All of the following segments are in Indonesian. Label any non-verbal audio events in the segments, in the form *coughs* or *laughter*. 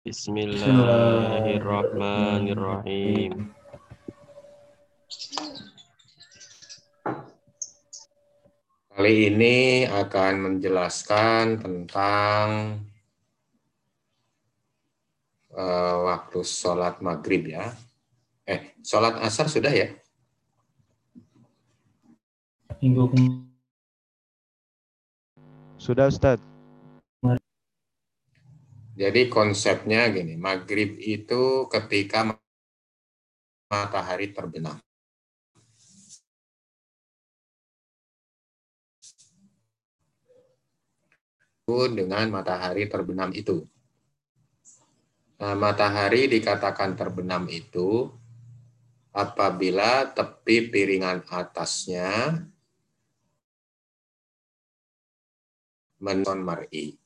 Bismillahirrahmanirrahim. Kali ini akan menjelaskan tentang uh, waktu sholat maghrib ya. Eh, sholat asar sudah ya? Minggu Sudah Ustadz. Jadi konsepnya gini, maghrib itu ketika matahari terbenam. dengan matahari terbenam itu. Nah, matahari dikatakan terbenam itu apabila tepi piringan atasnya menon mar'i.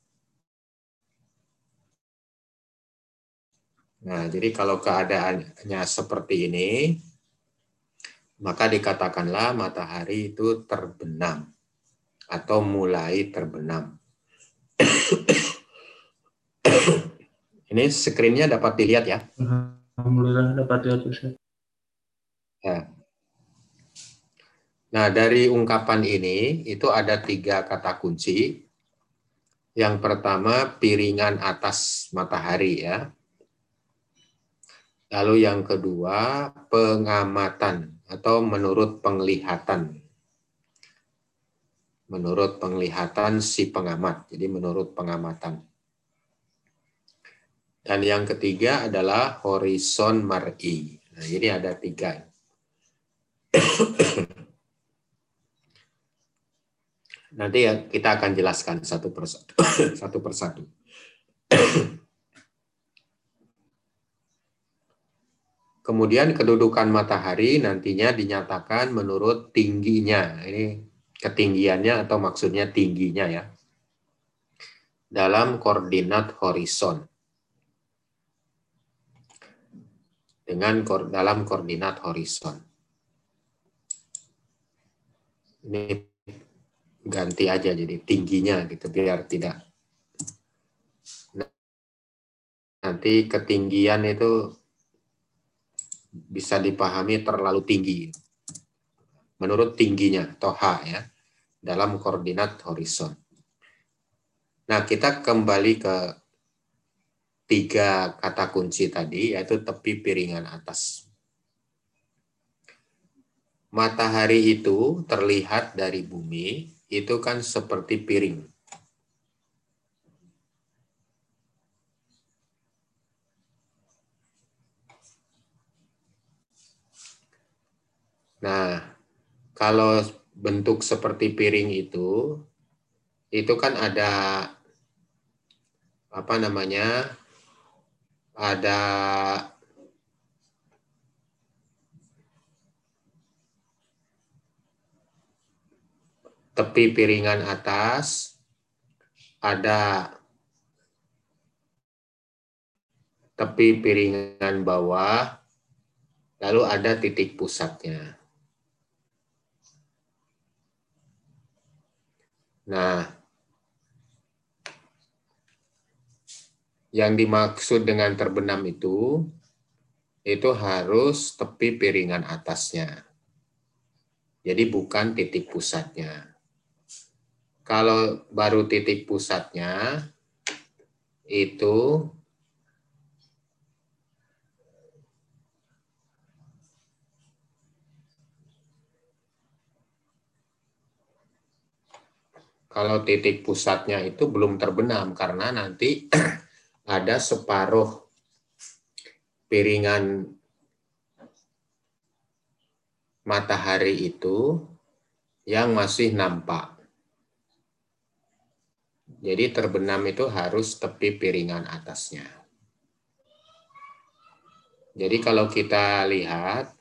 Nah, jadi kalau keadaannya seperti ini, maka dikatakanlah matahari itu terbenam atau mulai terbenam. *coughs* ini screen-nya dapat dilihat ya? Alhamdulillah dapat dilihat Ustaz. Ya. Nah, dari ungkapan ini itu ada tiga kata kunci. Yang pertama, piringan atas matahari ya. Lalu yang kedua, pengamatan atau menurut penglihatan. Menurut penglihatan si pengamat, jadi menurut pengamatan. Dan yang ketiga adalah horizon mar'i. Nah, jadi ada tiga. Nanti ya kita akan jelaskan satu persatu. *coughs* satu persatu. Kemudian kedudukan matahari nantinya dinyatakan menurut tingginya. Ini ketinggiannya atau maksudnya tingginya ya. Dalam koordinat horizon. Dengan dalam koordinat horizon. Ini ganti aja jadi tingginya gitu biar tidak nanti ketinggian itu bisa dipahami terlalu tinggi. Menurut tingginya, toha ya, dalam koordinat horizon. Nah, kita kembali ke tiga kata kunci tadi, yaitu tepi piringan atas. Matahari itu terlihat dari bumi, itu kan seperti piring. Nah, kalau bentuk seperti piring itu, itu kan ada apa namanya? Ada tepi piringan atas, ada tepi piringan bawah, lalu ada titik pusatnya. Nah, yang dimaksud dengan terbenam itu, itu harus tepi piringan atasnya. Jadi bukan titik pusatnya. Kalau baru titik pusatnya, itu kalau titik pusatnya itu belum terbenam karena nanti *clears throat* ada separuh piringan matahari itu yang masih nampak. Jadi terbenam itu harus tepi piringan atasnya. Jadi kalau kita lihat,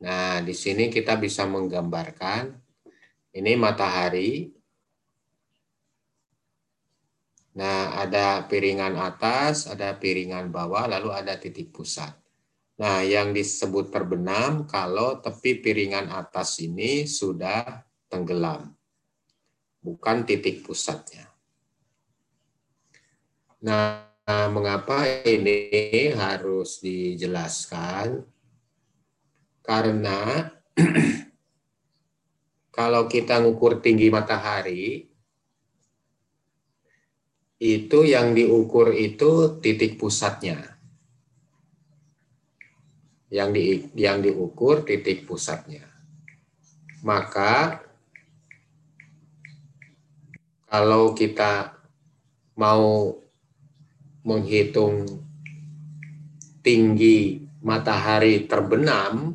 nah di sini kita bisa menggambarkan ini matahari. Nah, ada piringan atas, ada piringan bawah, lalu ada titik pusat. Nah, yang disebut terbenam kalau tepi piringan atas ini sudah tenggelam. Bukan titik pusatnya. Nah, mengapa ini harus dijelaskan? Karena *clears throat* kalau kita ngukur tinggi matahari, itu yang diukur itu titik pusatnya. Yang di yang diukur titik pusatnya. Maka kalau kita mau menghitung tinggi matahari terbenam,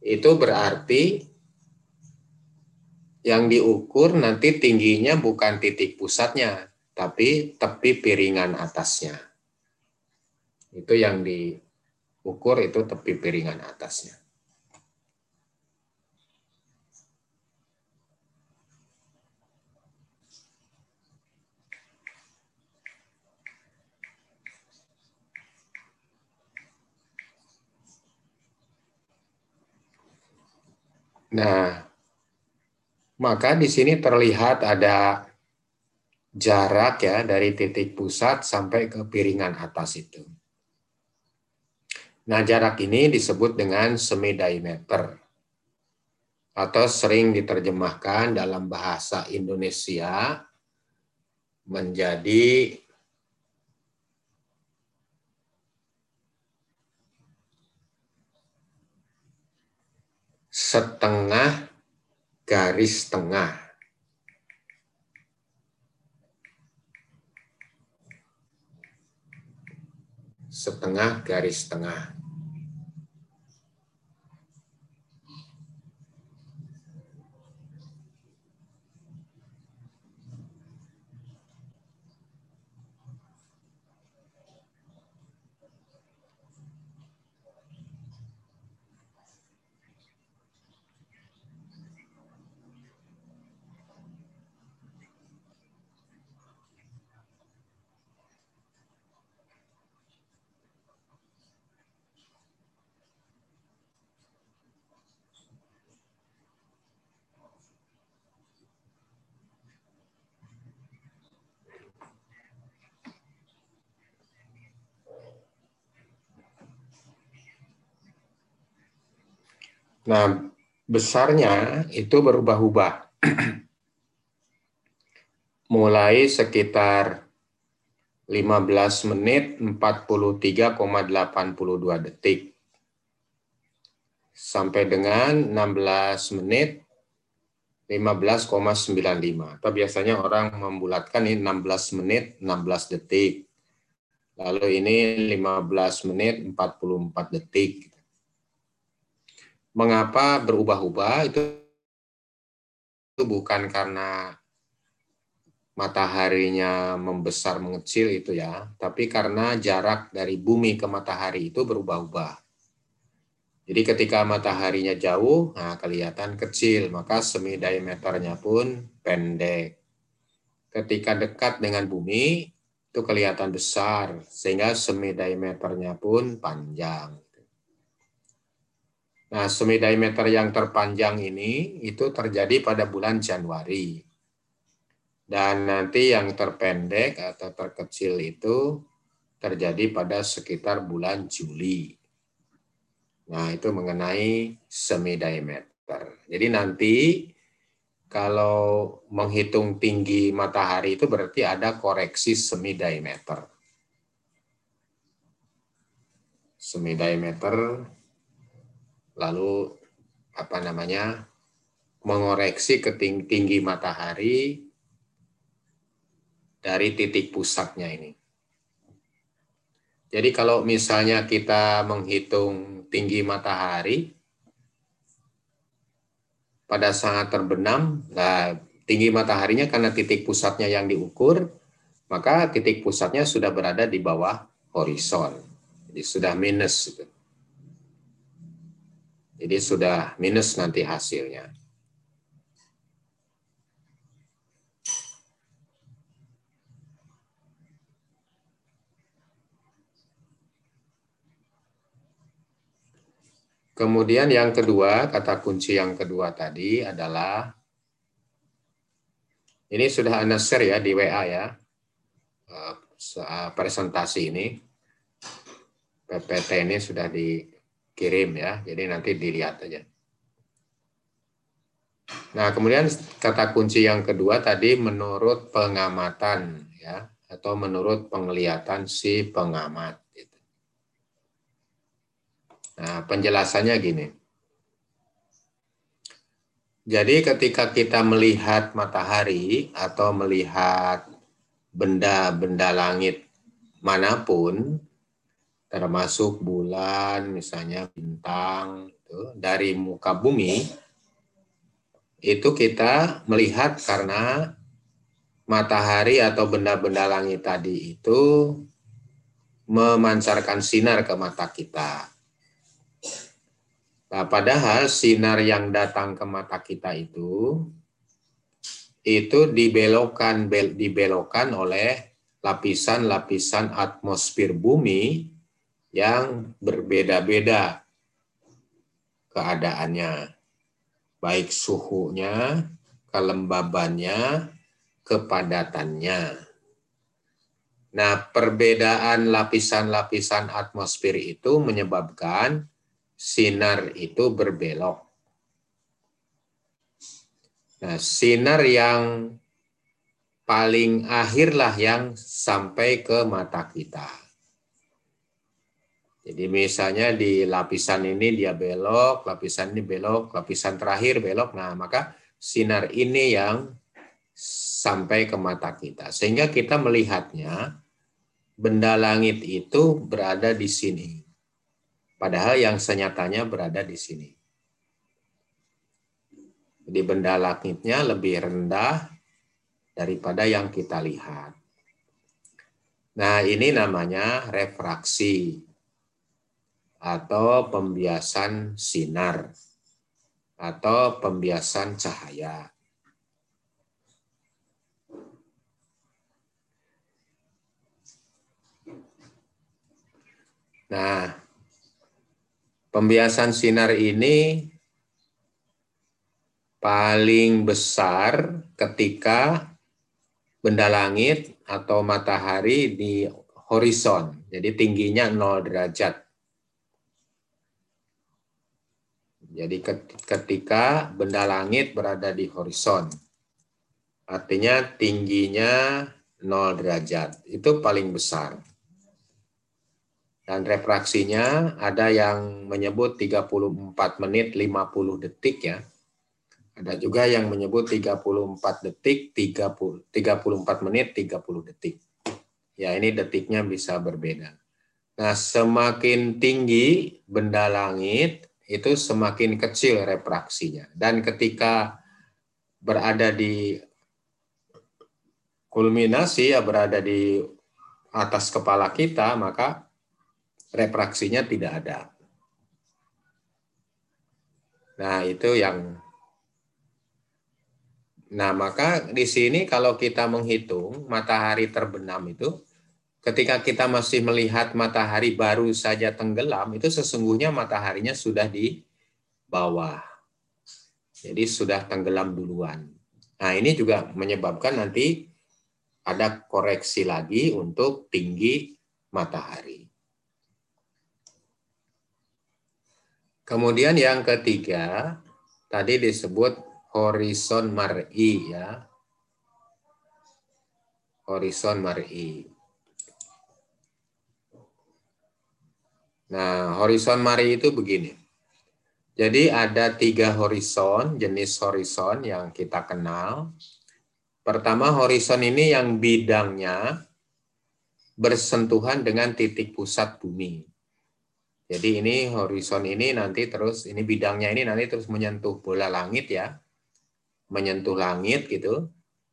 itu berarti yang diukur nanti tingginya bukan titik pusatnya, tapi tepi piringan atasnya. Itu yang diukur itu tepi piringan atasnya. Nah, maka di sini terlihat ada jarak ya dari titik pusat sampai ke piringan atas itu. Nah, jarak ini disebut dengan semi diameter atau sering diterjemahkan dalam bahasa Indonesia menjadi setengah garis tengah. Setengah garis tengah. Nah, besarnya itu berubah-ubah. *clears throat* Mulai sekitar 15 menit 43,82 detik sampai dengan 16 menit 15,95. Atau biasanya orang membulatkan ini 16 menit 16 detik. Lalu ini 15 menit 44 detik mengapa berubah-ubah itu, itu bukan karena mataharinya membesar mengecil itu ya, tapi karena jarak dari bumi ke matahari itu berubah-ubah. Jadi ketika mataharinya jauh, nah kelihatan kecil, maka semi diameternya pun pendek. Ketika dekat dengan bumi, itu kelihatan besar, sehingga semi diameternya pun panjang. Nah, semi diameter yang terpanjang ini itu terjadi pada bulan Januari. Dan nanti yang terpendek atau terkecil itu terjadi pada sekitar bulan Juli. Nah, itu mengenai semi diameter. Jadi nanti kalau menghitung tinggi matahari itu berarti ada koreksi semi diameter. Semi diameter lalu apa namanya mengoreksi ke tinggi matahari dari titik pusatnya ini. Jadi kalau misalnya kita menghitung tinggi matahari pada saat terbenam, nah tinggi mataharinya karena titik pusatnya yang diukur, maka titik pusatnya sudah berada di bawah horizon. Jadi sudah minus. Gitu. Jadi sudah minus nanti hasilnya. Kemudian yang kedua, kata kunci yang kedua tadi adalah ini sudah Anda share ya di WA ya. Eh, presentasi ini. PPT ini sudah dikirim ya, jadi nanti dilihat aja. Nah, kemudian kata kunci yang kedua tadi menurut pengamatan ya atau menurut penglihatan si pengamat. Gitu. Nah, penjelasannya gini. Jadi ketika kita melihat matahari atau melihat benda-benda langit mana pun, termasuk bulan, misalnya bintang, itu, dari muka bumi, itu kita melihat karena matahari atau benda-benda langit tadi itu memancarkan sinar ke mata kita. Nah, padahal sinar yang datang ke mata kita itu itu dibelokkan dibelokkan oleh lapisan-lapisan atmosfer bumi yang berbeda-beda keadaannya, baik suhunya, kelembabannya, kepadatannya. Nah, perbedaan lapisan-lapisan atmosfer itu menyebabkan sinar itu berbelok. Nah, sinar yang paling akhirlah yang sampai ke mata kita. Jadi misalnya di lapisan ini dia belok, lapisan ini belok, lapisan terakhir belok. Nah, maka sinar ini yang sampai ke mata kita. Sehingga kita melihatnya benda langit itu berada di sini. Padahal yang senyatanya berada di sini. Jadi benda langitnya lebih rendah daripada yang kita lihat. Nah, ini namanya refraksi atau pembiasan sinar atau pembiasan cahaya. Nah, pembiasan sinar ini paling besar ketika benda langit atau matahari di horizon. Jadi tingginya 0 derajat. Jadi ketika benda langit berada di horizon, artinya tingginya 0 derajat, itu paling besar. Dan refraksinya ada yang menyebut 34 menit 50 detik ya. Ada juga yang menyebut 34 detik, 30, 34 menit 30 detik. Ya ini detiknya bisa berbeda. Nah semakin tinggi benda langit, itu semakin kecil refraksinya. Dan ketika berada di kulminasi ya berada di atas kepala kita, maka refraksinya tidak ada. Nah, itu yang Nah, maka di sini kalau kita menghitung matahari terbenam itu ketika kita masih melihat matahari baru saja tenggelam, itu sesungguhnya mataharinya sudah di bawah. Jadi sudah tenggelam duluan. Nah ini juga menyebabkan nanti ada koreksi lagi untuk tinggi matahari. Kemudian yang ketiga, tadi disebut horizon mar'i ya. Horizon mar'i. Nah, horizon mari itu begini. Jadi ada tiga horizon, jenis horizon yang kita kenal. Pertama, horizon ini yang bidangnya bersentuhan dengan titik pusat bumi. Jadi ini horizon ini nanti terus, ini bidangnya ini nanti terus menyentuh bola langit ya. Menyentuh langit gitu.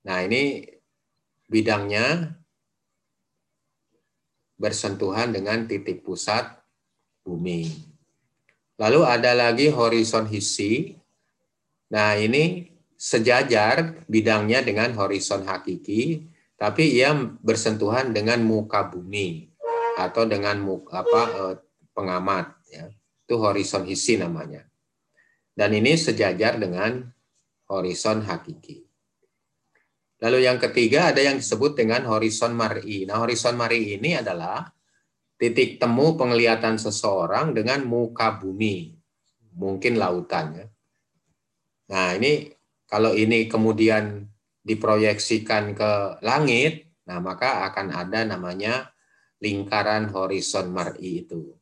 Nah ini bidangnya bersentuhan dengan titik pusat bumi. Lalu ada lagi horizon hisi. Nah, ini sejajar bidangnya dengan horizon hakiki, tapi ia bersentuhan dengan muka bumi atau dengan muka, apa eh, pengamat ya. Itu horizon hisi namanya. Dan ini sejajar dengan horizon hakiki. Lalu yang ketiga ada yang disebut dengan horizon mar'i. Nah, horizon mar'i ini adalah titik temu penglihatan seseorang dengan muka bumi, mungkin lautan ya. Nah, ini kalau ini kemudian diproyeksikan ke langit, nah maka akan ada namanya lingkaran horizon mar'i itu.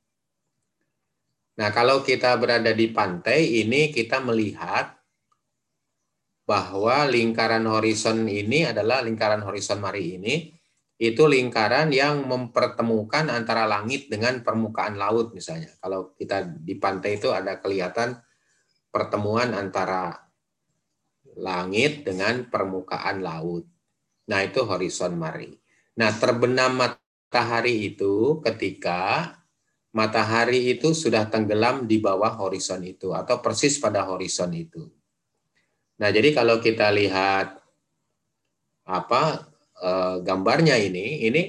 Nah, kalau kita berada di pantai ini kita melihat bahwa lingkaran horizon ini adalah lingkaran horizon mari ini itu lingkaran yang mempertemukan antara langit dengan permukaan laut misalnya. Kalau kita di pantai itu ada kelihatan pertemuan antara langit dengan permukaan laut. Nah, itu horizon mari. Nah, terbenam matahari itu ketika matahari itu sudah tenggelam di bawah horizon itu atau persis pada horizon itu. Nah, jadi kalau kita lihat apa eh, gambarnya ini, ini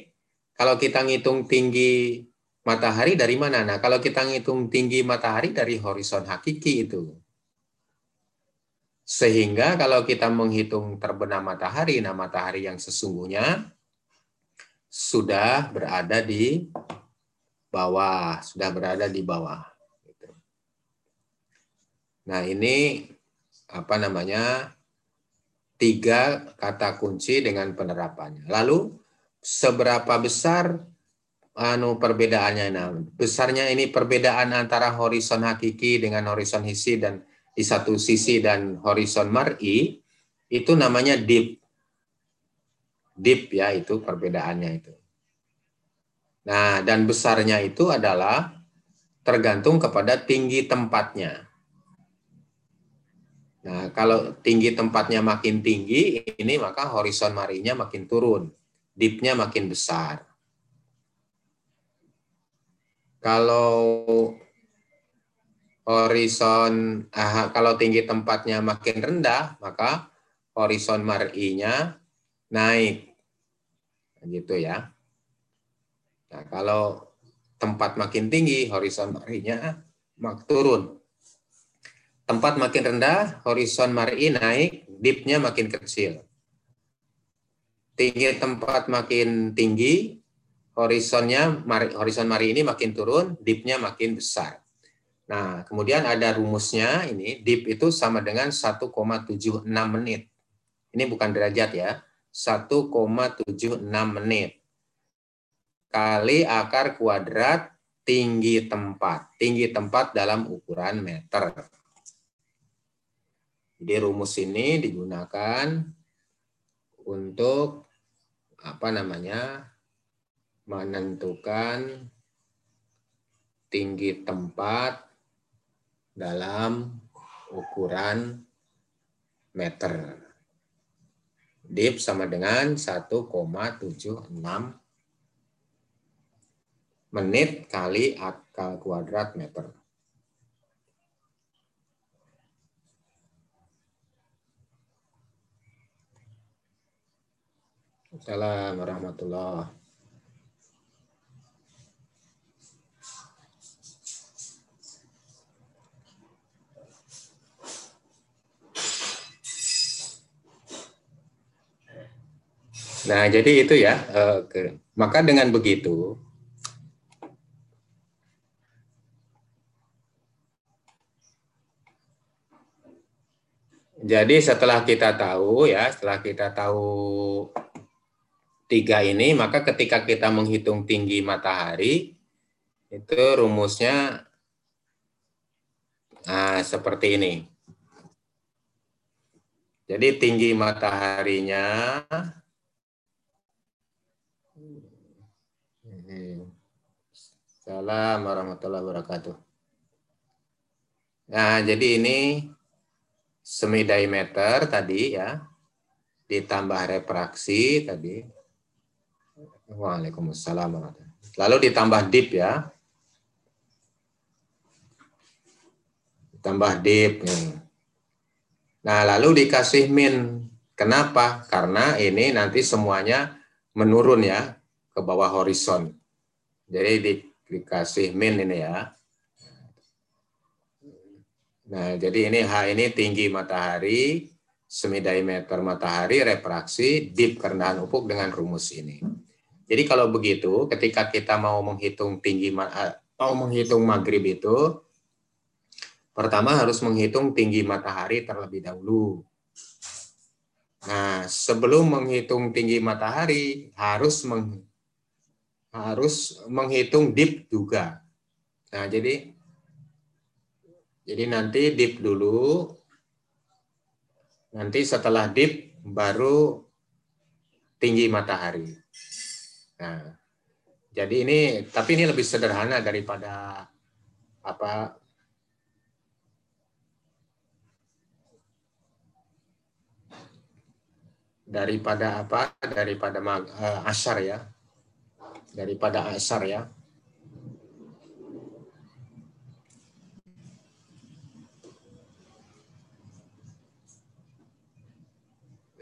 kalau kita ngitung tinggi matahari dari mana? Nah, kalau kita ngitung tinggi matahari dari horizon hakiki itu. Sehingga kalau kita menghitung terbenam matahari, nah matahari yang sesungguhnya sudah berada di bawah, sudah berada di bawah. Gitu. Nah, ini apa namanya tiga kata kunci dengan penerapannya. Lalu seberapa besar anu perbedaannya? Nah, besarnya ini perbedaan antara horizon hakiki dengan horizon hisi dan di satu sisi dan horizon mar'i itu namanya deep. Deep ya itu perbedaannya itu. Nah, dan besarnya itu adalah tergantung kepada tinggi tempatnya. Nah, kalau tinggi tempatnya makin tinggi, ini maka horizon marinya makin turun, deepnya makin besar. Kalau horizon, ah, kalau tinggi tempatnya makin rendah, maka horizon marinya naik, gitu ya. Nah, kalau tempat makin tinggi, horizon marinya mak turun. Tempat makin rendah, horizon mar'i naik, dipnya makin kecil. Tinggi tempat makin tinggi, horizonnya horizon mari ini makin turun, dipnya makin besar. Nah, kemudian ada rumusnya ini, dip itu sama dengan 1,76 menit. Ini bukan derajat ya, 1,76 menit. Kali akar kuadrat tinggi tempat. Tinggi tempat dalam ukuran meter. Jadi rumus ini digunakan untuk apa namanya menentukan tinggi tempat dalam ukuran meter. Dip sama dengan 1,76 menit kali akal kuadrat meter. Assalamualaikum warahmatullahi Nah, jadi itu ya. Eh, maka dengan begitu, jadi setelah kita tahu ya, setelah kita tahu tiga ini, maka ketika kita menghitung tinggi matahari, itu rumusnya nah, seperti ini. Jadi tinggi mataharinya Salam warahmatullahi wabarakatuh. Nah, jadi ini semi diameter tadi ya, ditambah refraksi tadi, Waalaikumsalam. Lalu ditambah dip ya. Tambah dip. Nah, lalu dikasih min. Kenapa? Karena ini nanti semuanya menurun ya ke bawah horizon. Jadi di, dikasih min ini ya. Nah, jadi ini H ini tinggi matahari, semi diameter matahari, refraksi, dip kerendahan ufuk dengan rumus ini. Jadi kalau begitu, ketika kita mau menghitung tinggi eh, mau menghitung maghrib itu, pertama harus menghitung tinggi matahari terlebih dahulu. Nah, sebelum menghitung tinggi matahari harus meng, harus menghitung dip juga. Nah, jadi jadi nanti dip dulu. Nanti setelah dip baru tinggi matahari. Nah, jadi ini tapi ini lebih sederhana daripada apa? Daripada apa? Daripada uh, asar ya. Daripada asar ya.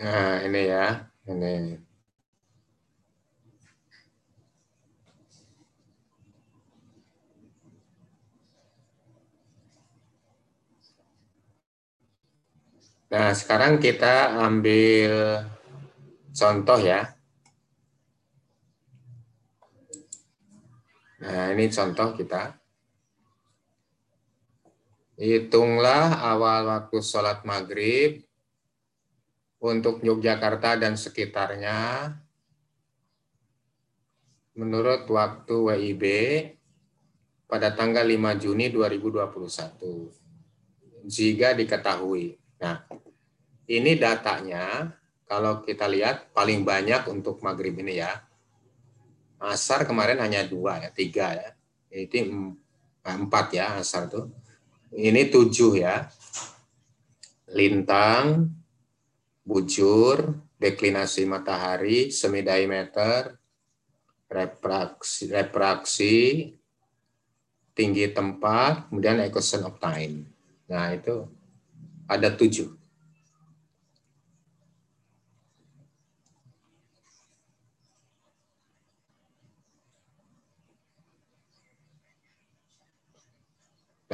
Nah ini ya ini Nah, sekarang kita ambil contoh ya. Nah, ini contoh kita. Hitunglah awal waktu sholat maghrib untuk Yogyakarta dan sekitarnya menurut waktu WIB pada tanggal 5 Juni 2021 jika diketahui. Nah, ini datanya kalau kita lihat paling banyak untuk maghrib ini ya. Asar kemarin hanya dua ya, tiga ya. Ini empat ya asar tuh. Ini tujuh ya. Lintang, bujur, deklinasi matahari, semi diameter, refraksi, refraksi, tinggi tempat, kemudian equation of time. Nah itu ada tujuh.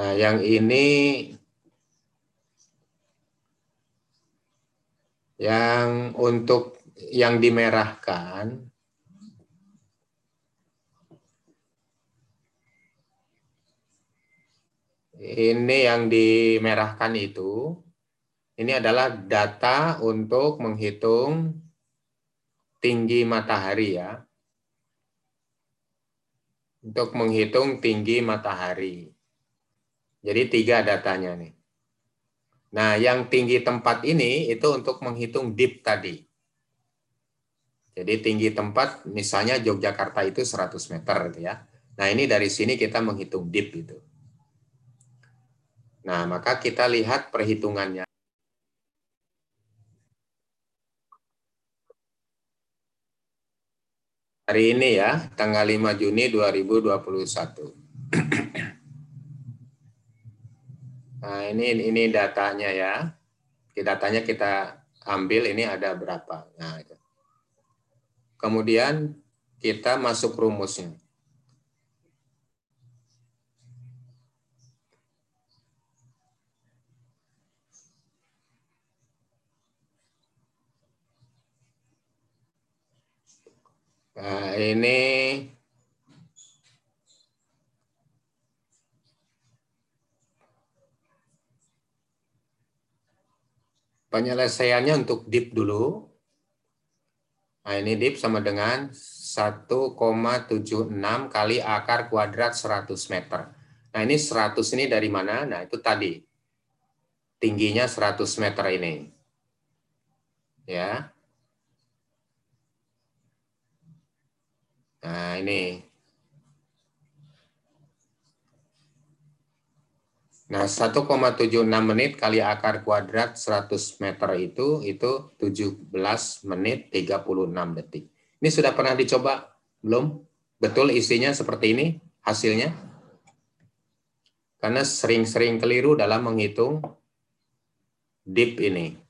Nah, yang ini yang untuk yang dimerahkan ini yang dimerahkan itu ini adalah data untuk menghitung tinggi matahari ya. Untuk menghitung tinggi matahari. Jadi tiga datanya nih. Nah, yang tinggi tempat ini itu untuk menghitung dip tadi. Jadi tinggi tempat misalnya Yogyakarta itu 100 meter gitu ya. Nah, ini dari sini kita menghitung dip itu. Nah, maka kita lihat perhitungannya. Hari ini ya, tanggal 5 Juni 2021. *clears throat* Nah, ini ini datanya ya. Datanya kita ambil ini ada berapa. Nah. Kemudian kita masuk rumusnya. Nah, ini Penyelesaiannya untuk dip dulu. Nah, ini dip sama dengan 1,76 kali akar kuadrat 100 meter. Nah, ini 100 ini dari mana? Nah, itu tadi. Tingginya 100 meter ini. Ya. Nah, ini Nah, 1,76 menit kali akar kuadrat 100 meter itu itu 17 menit 36 detik. Ini sudah pernah dicoba? Belum? Betul isinya seperti ini hasilnya? Karena sering-sering keliru dalam menghitung dip ini.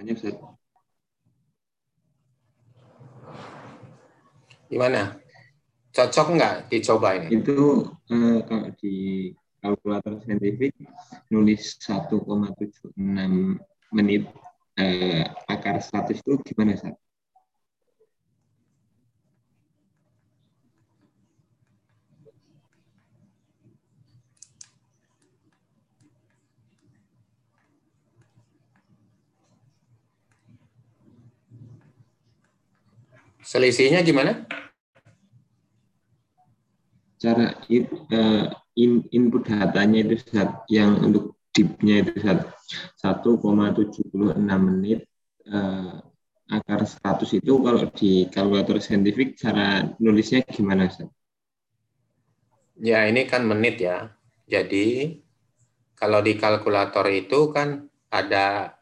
Bertanya Ustaz. Gimana? Cocok nggak dicoba ini? Itu eh, kalau di kalkulator saintifik nulis 1,76 menit eh, akar 100 itu gimana Ustaz? Selisihnya gimana? Cara in, eh, in- input datanya itu Ustaz, yang untuk dipnya itu Ustaz, 1,76 menit eh, akar 100 itu kalau di kalkulator saintifik cara nulisnya gimana Ustaz? Ya, ini kan menit ya. Jadi, kalau di kalkulator itu kan ada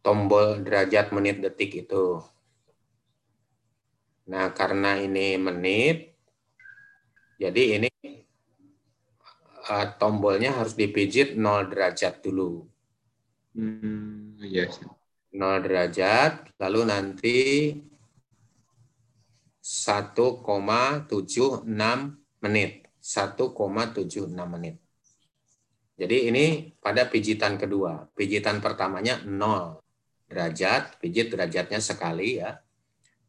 tombol derajat menit detik itu. Nah, karena ini menit, jadi ini eh, tombolnya harus dipijit 0 derajat dulu. Hmm, iya Ustaz. 0 derajat, lalu nanti 1,76 menit. 1,76 menit. Jadi ini pada pijitan kedua. Pijitan pertamanya 0 derajat, pijit derajatnya sekali ya.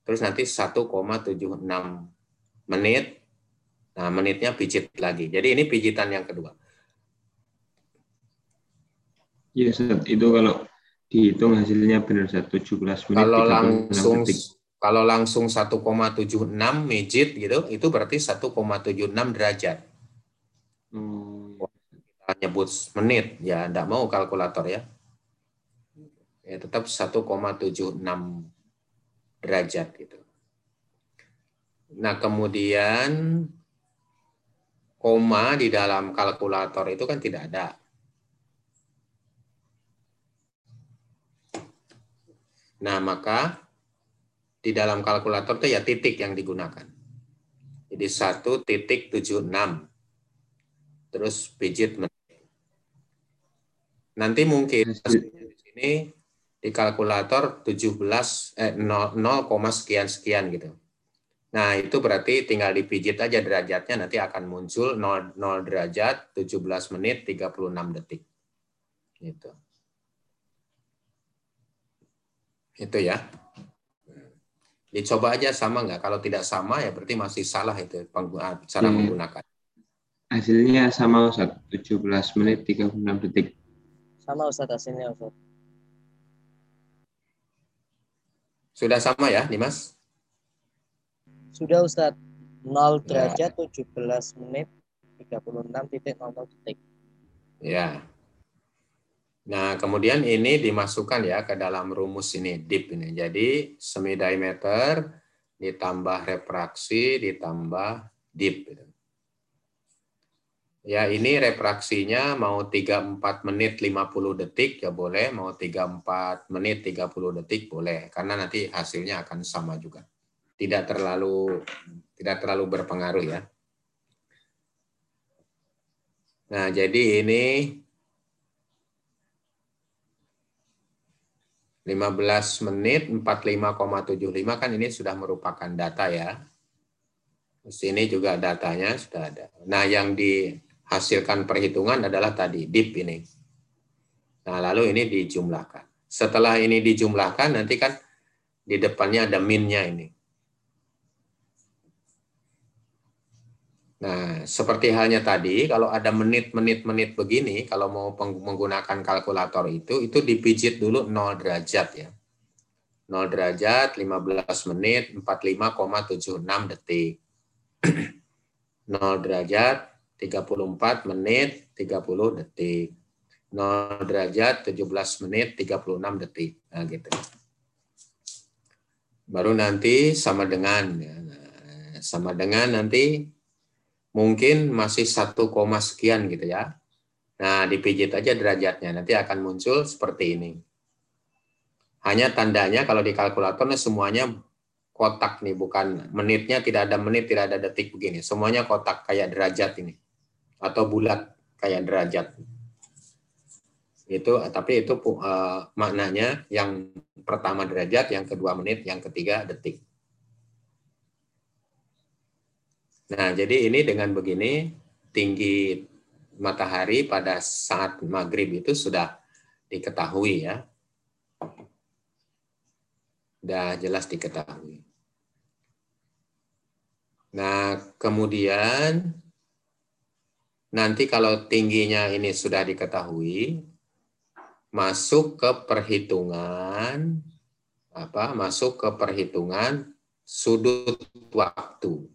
Terus nanti 1,76 menit. Nah, menitnya pijit lagi. Jadi ini pijitan yang kedua. Iya Ustaz, itu kalau dihitung hasilnya benar Ustaz, 17 menit Kalau 36 langsung detik. kalau langsung 1,76 mijit gitu, itu berarti 1,76 derajat. Oh, Kita nyebut menit, ya enggak mau kalkulator ya. Ya tetap 1,76 derajat gitu. Nah, kemudian koma di dalam kalkulator itu kan tidak ada. Nah, maka di dalam kalkulator itu ya titik yang digunakan. Jadi 1.76 terus pijit menit. Nanti mungkin di sini di kalkulator 17 eh 0, 0, sekian sekian gitu. Nah, itu berarti tinggal dipijit aja derajatnya nanti akan muncul 0, 0 derajat 17 menit 36 detik. Gitu. Itu ya. Dicoba aja sama nggak? Kalau tidak sama ya berarti masih salah itu penggu- cara Hmm. menggunakan. hasilnya sama Ustaz, 17 menit 36 detik. Sama Ustadz hasilnya Ustadz. Sudah sama ya, Dimas? Sudah Ustadz. 0 Ya. derajat 17 menit 36.00 detik. Ya. Nah, kemudian ini dimasukkan ya ke dalam rumus ini, DIP ini. Jadi, semi diameter ditambah refraksi ditambah DIP. gitu. Ya, ini refraksinya mau 34 menit 50 detik ya boleh, mau 34 menit 30 detik boleh, karena nanti hasilnya akan sama juga. Tidak terlalu tidak terlalu berpengaruh ya. Nah, jadi ini 15 menit 45,75 kan ini sudah merupakan data ya. Di sini juga datanya sudah ada. Nah, yang dihasilkan perhitungan adalah tadi DIP ini. Nah, lalu ini dijumlahkan. Setelah ini dijumlahkan nanti kan di depannya ada minnya ini. Nah, seperti halnya tadi, kalau ada menit-menit-menit begini, kalau mau menggunakan kalkulator itu, itu dipijit dulu 0 derajat ya. 0 derajat, 15 menit, 45,76 detik. *clears throat* 0 derajat, 34 menit, 30 detik. 0 derajat, 17 menit, 36 detik. Nah, gitu. Baru nanti sama dengan, ya. Nah, sama dengan nanti mungkin masih satu koma sekian gitu ya. Nah, dipijit aja derajatnya, nanti akan muncul seperti ini. Hanya tandanya kalau di kalkulatornya semuanya kotak nih, bukan menitnya tidak ada menit, tidak ada detik begini. Semuanya kotak kayak derajat ini. Atau bulat kayak derajat. Itu tapi itu uh, maknanya yang pertama derajat, yang kedua menit, yang ketiga detik. Nah, jadi ini dengan begini tinggi matahari pada saat maghrib itu sudah diketahui ya. Sudah jelas diketahui. Nah, kemudian nanti kalau tingginya ini sudah diketahui, masuk ke perhitungan apa? Masuk ke perhitungan sudut waktu.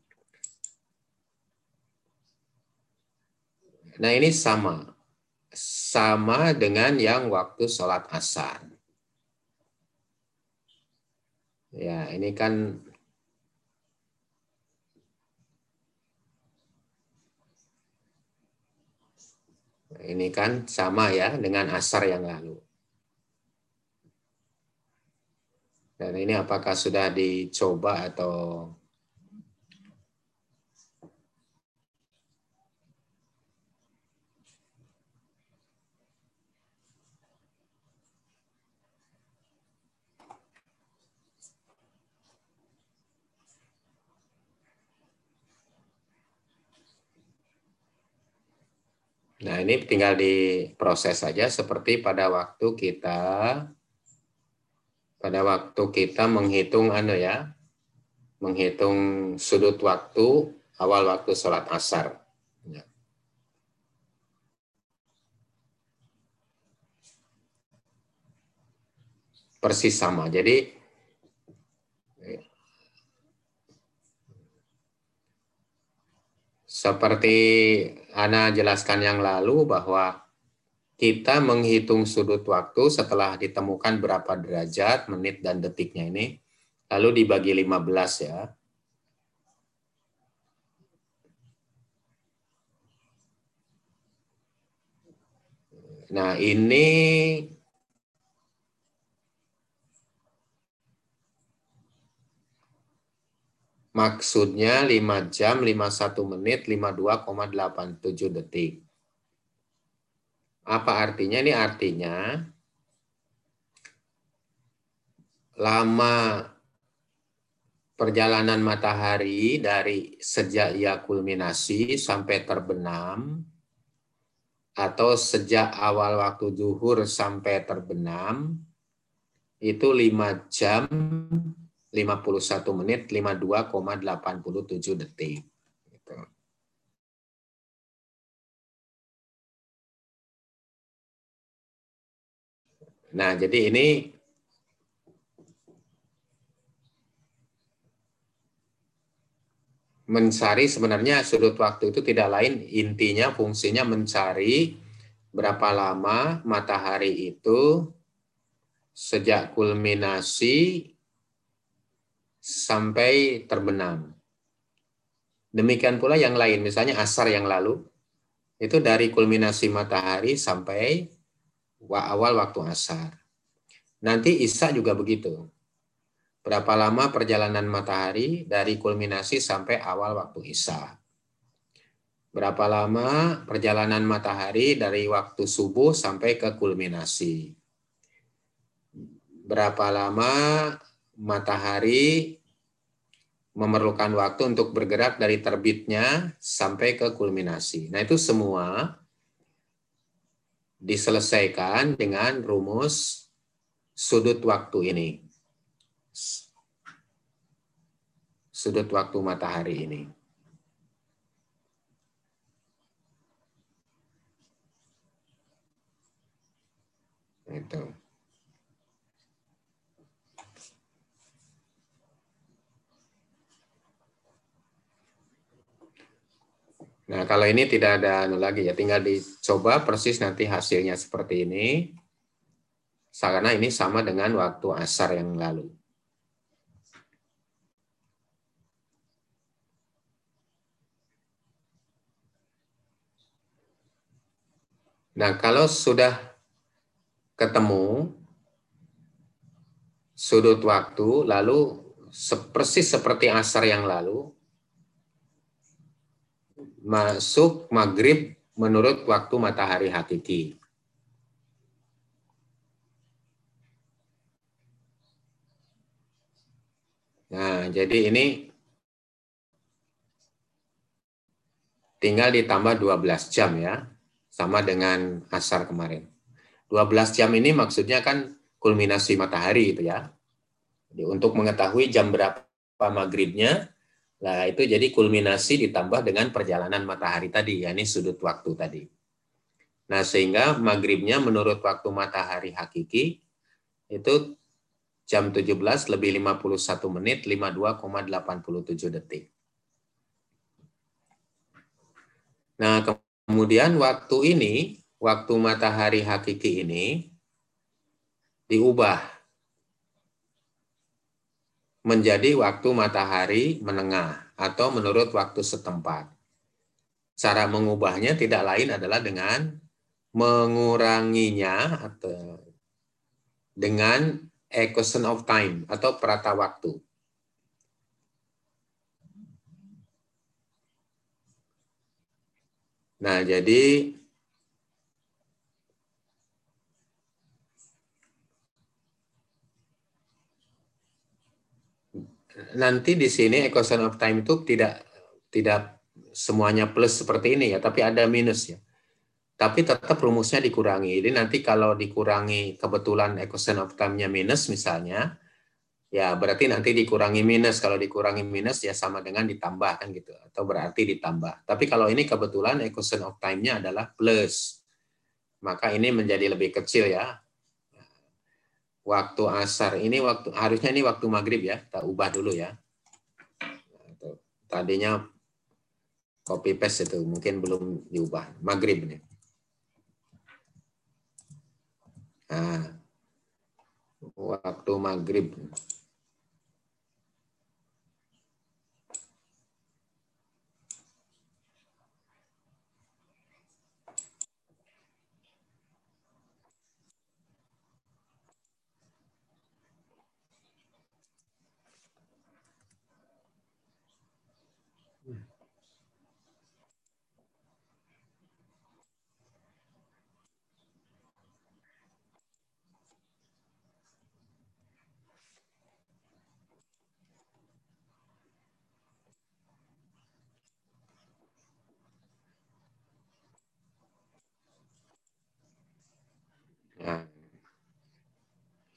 Nah ini sama. Sama dengan yang waktu sholat asar. Ya ini kan ini kan sama ya dengan asar yang lalu. Dan ini apakah sudah dicoba atau Nah, ini tinggal diproses saja seperti pada waktu kita pada waktu kita menghitung anu ya, menghitung sudut waktu awal waktu sholat asar. Ya. Persis sama. Jadi seperti Ana jelaskan yang lalu bahwa kita menghitung sudut waktu setelah ditemukan berapa derajat, menit, dan detiknya ini, lalu dibagi 15 ya. Nah ini Maksudnya 5 jam, 51 menit, 52,87 detik. Apa artinya? Ini artinya lama perjalanan matahari dari sejak ia kulminasi sampai terbenam atau sejak awal waktu zuhur sampai terbenam itu 5 jam 51 menit 52,87 detik. Gitu. Nah, jadi ini mencari sebenarnya sudut waktu itu tidak lain intinya fungsinya mencari berapa lama matahari itu sejak kulminasi sampai terbenam. Demikian pula yang lain, misalnya asar yang lalu, itu dari kulminasi matahari sampai awal waktu asar. Nanti isya juga begitu. Berapa lama perjalanan matahari dari kulminasi sampai awal waktu isya. Berapa lama perjalanan matahari dari waktu subuh sampai ke kulminasi. Berapa lama matahari memerlukan waktu untuk bergerak dari terbitnya sampai ke kulminasi. Nah, itu semua diselesaikan dengan rumus sudut waktu ini. Sudut waktu matahari ini. Itu. Nah, kalau ini tidak ada anu lagi ya, tinggal dicoba persis nanti hasilnya seperti ini. Karena ini sama dengan waktu asar yang lalu. Nah, kalau sudah ketemu sudut waktu, lalu persis seperti asar yang lalu, masuk maghrib menurut waktu matahari hakiki. Nah, jadi ini tinggal ditambah 12 jam ya sama dengan asar kemarin. 12 jam ini maksudnya kan kulminasi matahari itu ya. Jadi untuk mengetahui jam berapa maghribnya, lah itu jadi kulminasi ditambah dengan perjalanan matahari tadi, ya ini sudut waktu tadi. Nah sehingga maghribnya menurut waktu matahari hakiki itu jam 17 lebih 51 menit 52,87 detik. Nah, Kemudian waktu ini, waktu matahari hakiki ini diubah menjadi waktu matahari menengah atau menurut waktu setempat. Cara mengubahnya tidak lain adalah dengan menguranginya atau dengan equation of time atau perata waktu. Nah, jadi nanti di sini equation of time itu tidak tidak semuanya plus seperti ini ya, tapi ada minus ya. Tapi tetap rumusnya dikurangi. Jadi nanti kalau dikurangi kebetulan equation of time-nya minus misalnya, ya berarti nanti dikurangi minus. Kalau dikurangi minus ya sama dengan ditambah kan gitu, atau berarti ditambah. Tapi kalau ini kebetulan equation of time-nya adalah plus, maka ini menjadi lebih kecil ya. Waktu asar ini waktu harusnya ini waktu maghrib ya, kita ubah dulu ya. Tadinya copy paste itu mungkin belum diubah maghrib ini. Nah, waktu maghrib.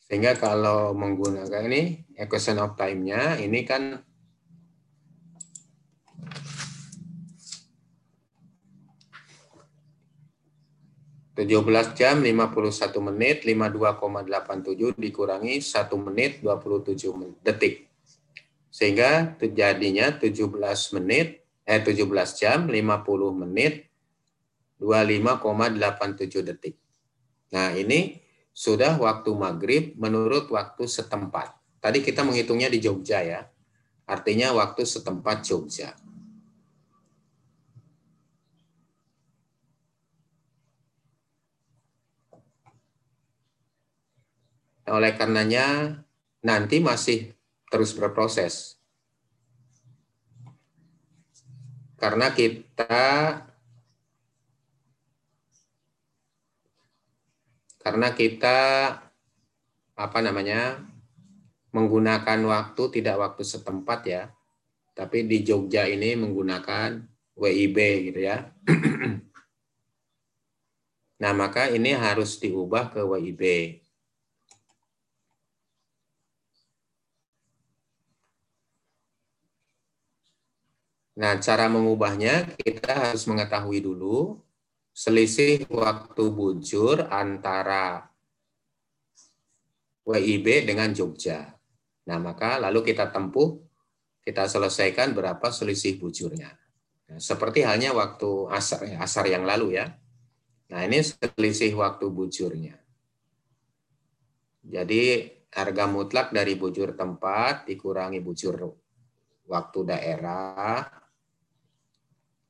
Sehingga kalau menggunakan ini equation of time-nya ini kan tujuh belas jam lima puluh satu menit lima dua koma delapan tujuh dikurangi satu menit dua puluh tujuh detik sehingga terjadinya tujuh belas menit eh tujuh belas jam lima puluh menit dua lima koma delapan tujuh detik. Nah, ini sudah waktu maghrib menurut waktu setempat. Tadi kita menghitungnya di Jogja ya. Artinya waktu setempat Jogja. Oleh karenanya nanti masih terus berproses. Karena kita karena kita apa namanya menggunakan waktu tidak waktu setempat ya, tapi di Jogja ini menggunakan WIB gitu ya. *clears throat* nah maka ini harus diubah ke WIB. Nah, cara mengubahnya kita harus mengetahui dulu selisih waktu bujur antara WIB dengan Jogja. Nah, maka lalu kita tempuh, kita selesaikan berapa selisih bujurnya. Nah, seperti halnya waktu asar, asar yang lalu ya. Nah, ini selisih waktu bujurnya. Jadi harga mutlak dari bujur tempat dikurangi bujur waktu daerah,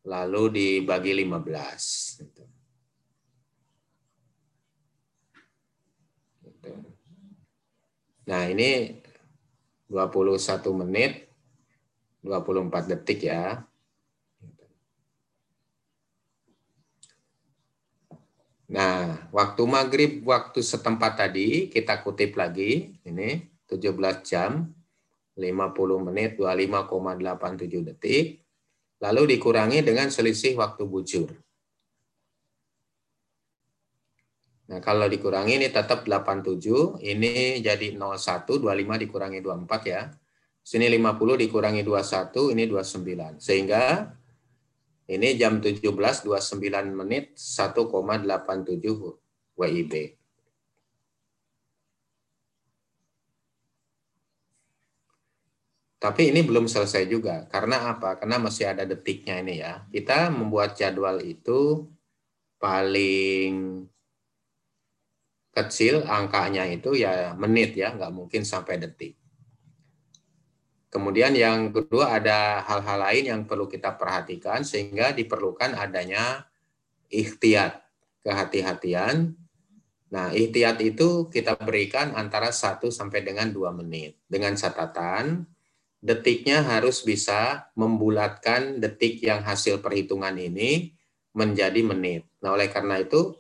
lalu dibagi 15. Gitu. Gitu. Nah, ini 21 menit 24 detik ya. Nah, waktu maghrib waktu setempat tadi kita kutip lagi ini 17 jam 50 menit 25,87 detik lalu dikurangi dengan selisih waktu bujur. Nah, kalau dikurangi ini tetap 87, ini jadi 01, 25 dikurangi 24 ya. Sini 50 dikurangi 21, ini 29. Sehingga ini jam 17, 29 menit, 1,87 WIB. Tapi ini belum selesai juga. Karena apa? Karena masih ada detiknya ini ya. Kita membuat jadwal itu paling kecil angkanya itu ya menit ya, nggak mungkin sampai detik. Kemudian yang kedua ada hal-hal lain yang perlu kita perhatikan sehingga diperlukan adanya ikhtiyat, kehati-hatian. Nah, ikhtiyat itu kita berikan antara 1 sampai dengan 2 menit. Dengan catatan, detiknya harus bisa membulatkan detik yang hasil perhitungan ini menjadi menit. Nah, oleh karena itu,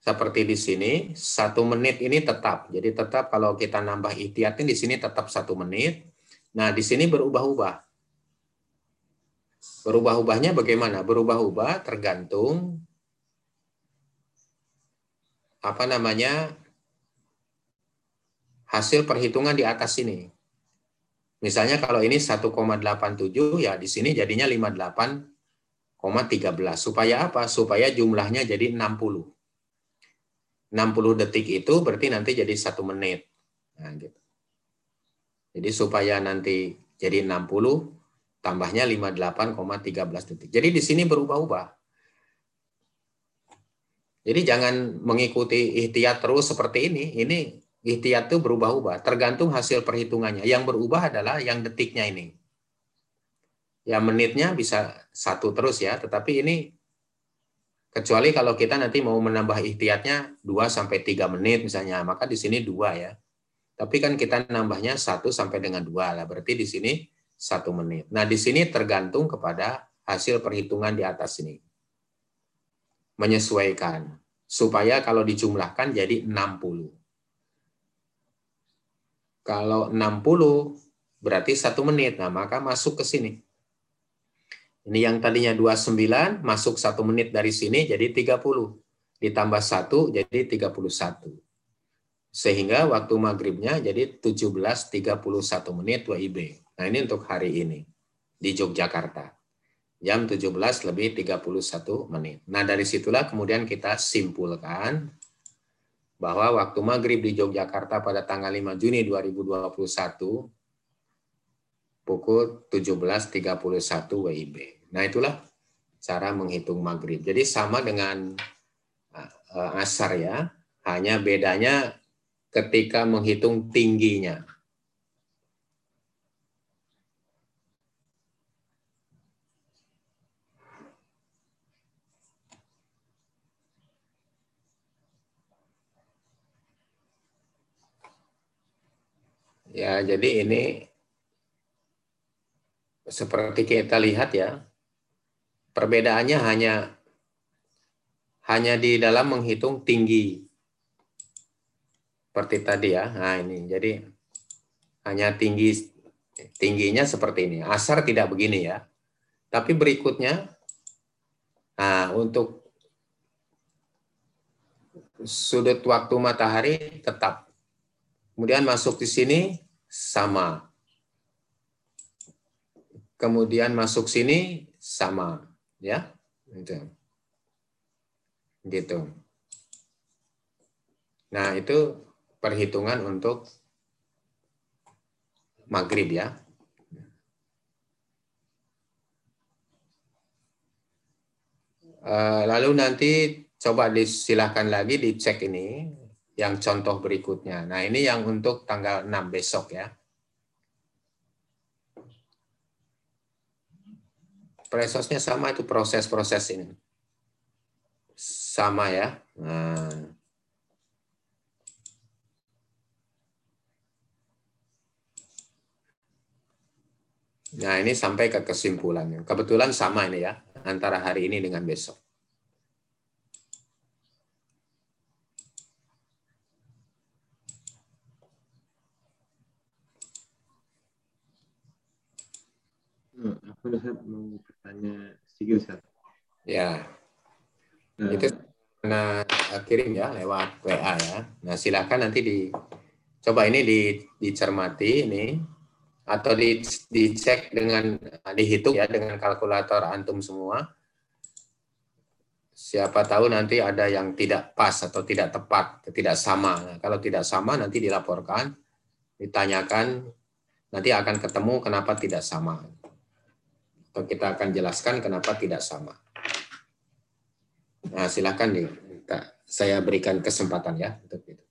seperti di sini, satu menit ini tetap. Jadi tetap kalau kita nambah ikhtiatnya di sini tetap satu menit. Nah di sini berubah-ubah. Berubah-ubahnya bagaimana? Berubah-ubah tergantung apa namanya hasil perhitungan di atas ini. Misalnya kalau ini 1,87 ya di sini jadinya 58,13. Supaya apa? Supaya jumlahnya jadi 60. 60 detik itu berarti nanti jadi satu menit. Nah, gitu. Jadi supaya nanti jadi 60 tambahnya 58,13 detik. Jadi di sini berubah-ubah. Jadi jangan mengikuti ikhtiar terus seperti ini. Ini ikhtiar itu berubah-ubah, tergantung hasil perhitungannya. Yang berubah adalah yang detiknya ini. Ya menitnya bisa satu terus ya, tetapi ini Kecuali kalau kita nanti mau menambah ikhtiatnya 2 sampai 3 menit misalnya, maka di sini 2 ya. Tapi kan kita nambahnya 1 sampai dengan 2 lah, berarti di sini 1 menit. Nah, di sini tergantung kepada hasil perhitungan di atas ini. Menyesuaikan supaya kalau dijumlahkan jadi 60. Kalau 60 berarti 1 menit. Nah, maka masuk ke sini. Ini yang tadinya 29 masuk satu menit dari sini jadi 30. Ditambah satu jadi 31. Sehingga waktu maghribnya jadi 17.31 menit WIB. Nah ini untuk hari ini di Yogyakarta. Jam 17 lebih 31 menit. Nah dari situlah kemudian kita simpulkan bahwa waktu maghrib di Yogyakarta pada tanggal 5 Juni 2021 pukul 17.31 WIB. Nah, itulah cara menghitung maghrib. Jadi sama dengan uh, asar ya, hanya bedanya ketika menghitung tingginya. Ya, jadi ini seperti kita lihat ya, Perbedaannya hanya hanya di dalam menghitung tinggi. Seperti tadi ya. Nah, ini. Jadi hanya tinggi tingginya seperti ini. Asar tidak begini ya. Tapi berikutnya nah untuk sudut waktu matahari tetap. Kemudian masuk di sini sama. Kemudian masuk sini sama ya gitu gitu nah itu perhitungan untuk maghrib ya. Eh, lalu nanti coba disilahkan lagi dicek ini yang contoh berikutnya. Nah ini yang untuk tanggal 6 besok ya. Prosesnya sama itu proses-proses ini. Sama ya. Nah. Nah, ini sampai ke kesimpulannya. Kebetulan sama ini ya, antara hari ini dengan besok. Hmm, aku Ustaz mau bertanya sedikit Ustaz. Ya, Eh, itu nah kirim ya lewat WA ya. Nah, silakan nanti di coba ini di, dicermati ini atau di, dicek dengan dihitung ya dengan kalkulator antum semua. Siapa tahu nanti ada yang tidak pas atau tidak tepat, tidak sama. Nah, kalau tidak sama nanti dilaporkan, ditanyakan, nanti akan ketemu kenapa tidak sama. Kita akan jelaskan kenapa tidak sama. Nah, silakan nih, saya berikan kesempatan ya untuk itu.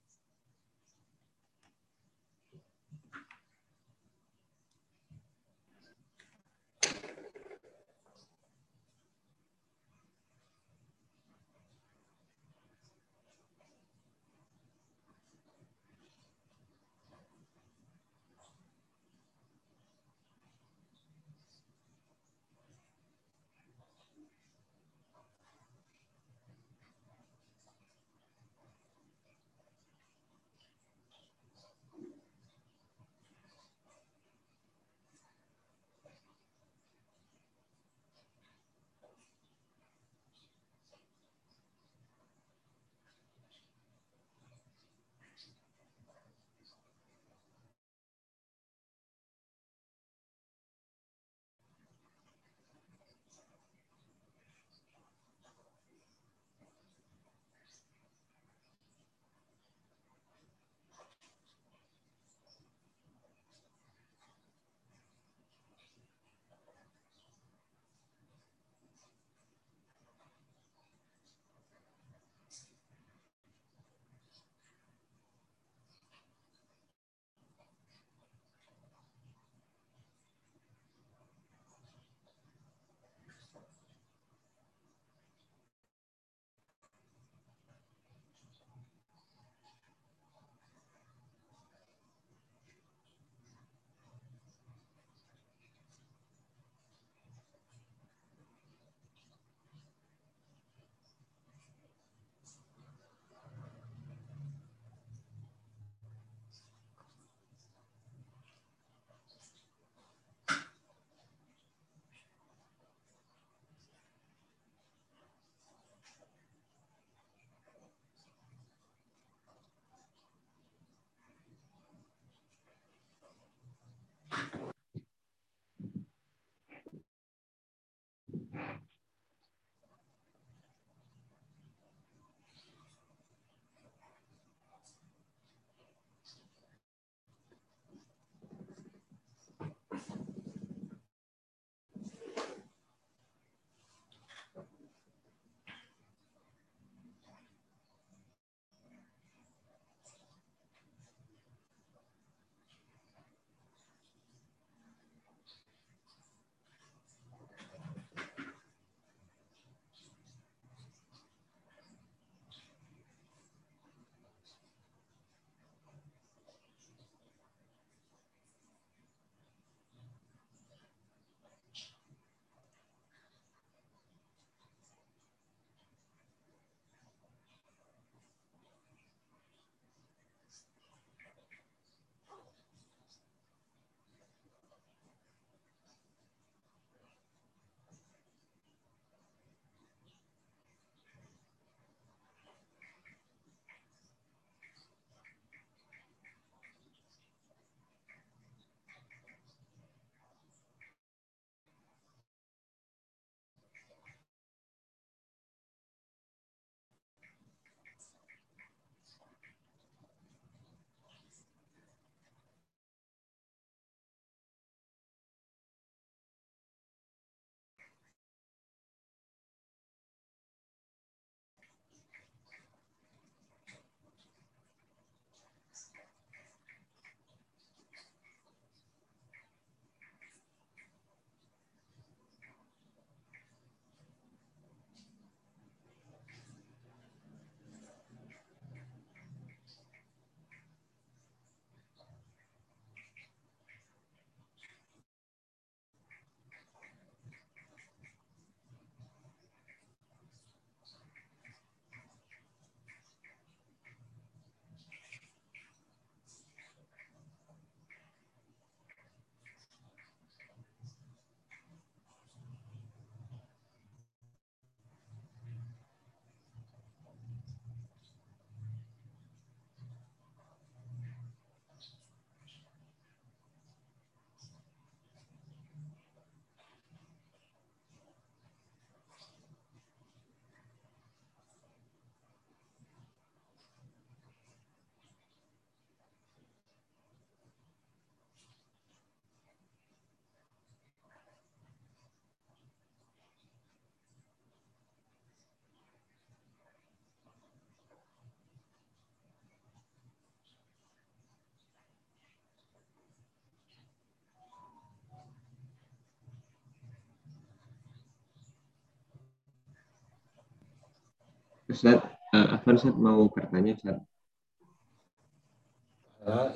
Ustaz, uh, Afan Ustaz mau bertanya Ustaz.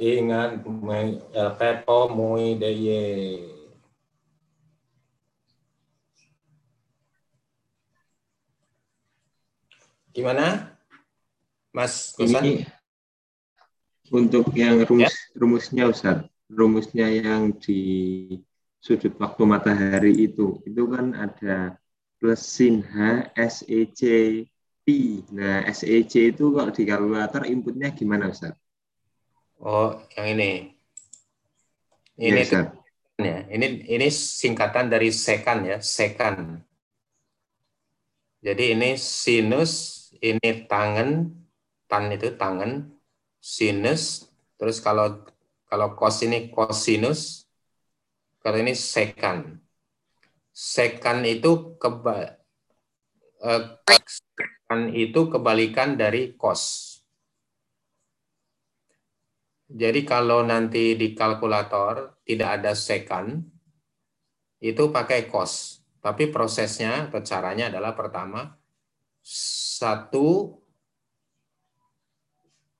Ingat el pepo muy de ye. Gimana? Mas? Ini untuk yang rumus rumusnya Ustaz, rumusnya yang di sudut waktu matahari itu, itu kan ada plus sin H SEC P. Nah, SEC itu kalau di kalkulator inputnya gimana Ustaz? Oh, yang ini. Iya, Ini Ustaz. ya. Ini ini singkatan dari sekan ya, sekan. Jadi ini sinus, ini tangan, tan itu tangan, sinus, terus kalau kalau cos ini cosinus, kalau ini sekan. Sekan itu keba, eh, sekan itu kebalikan dari cos. Jadi kalau nanti di kalkulator tidak ada sekan, itu pakai cos. Tapi prosesnya atau caranya adalah pertama, satu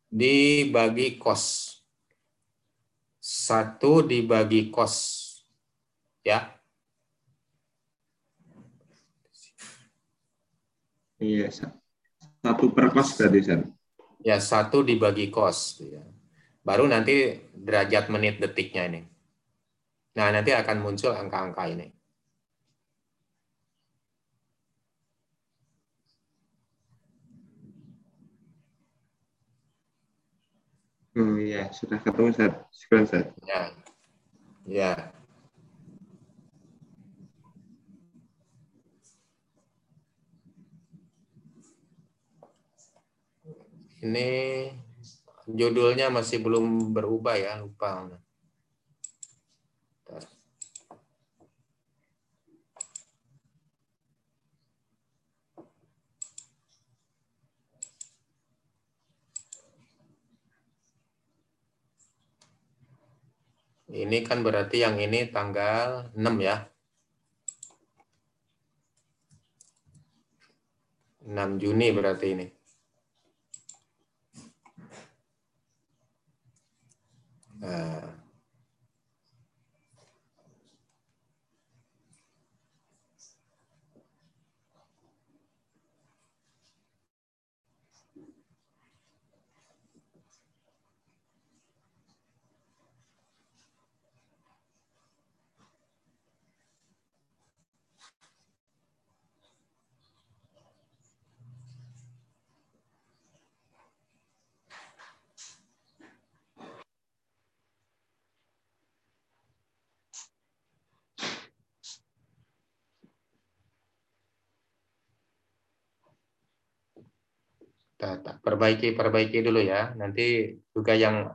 dibagi cos. Satu dibagi cos. Ya, Iya. Satu per kos berarti Ustaz. ya satu dibagi cos. Ya. Baru nanti derajat menit detiknya ini. Nah, nanti akan muncul angka-angka ini. Oh iya, sudah ketemu Ustaz. Syukur Ustaz. Ya. Ya. Ini judulnya masih belum berubah ya, lupa. Ini kan berarti yang ini tanggal 6 ya. 6 Juni berarti ini. Nah, perbaiki perbaiki dulu ya. Nanti juga yang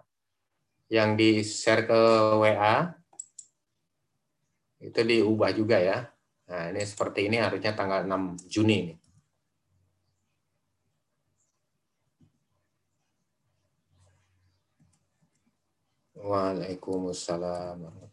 yang di share ke WA itu diubah juga ya. Nah, ini seperti ini harusnya tanggal 6 Juni ini. Waalaikumsalam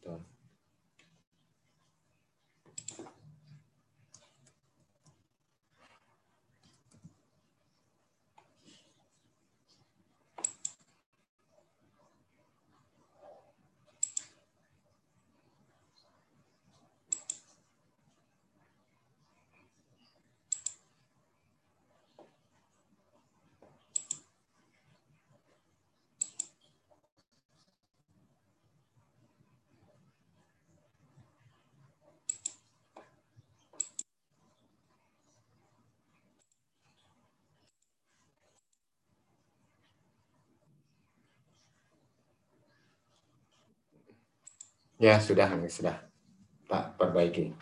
Ya, sudah, sudah. Tak perbaiki.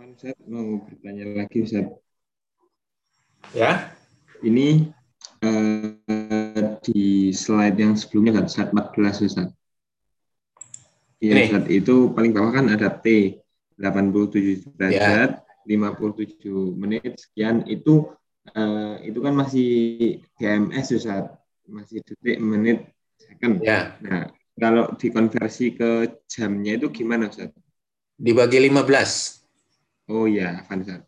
Afan Ustaz mau bertanya lagi Ustaz. Ya, Ini eh, di slide yang sebelumnya kan slide 14 Ustaz. Iya. Ustaz, itu paling bawah kan ada T 87 derajat, Ya. 57 menit sekian itu eh, itu kan masih GMS Ustaz. Masih detik menit second. ya. Nah, kalau dikonversi ke jamnya itu gimana Ustaz? Dibagi 15. Oh iya, Afan Ustaz.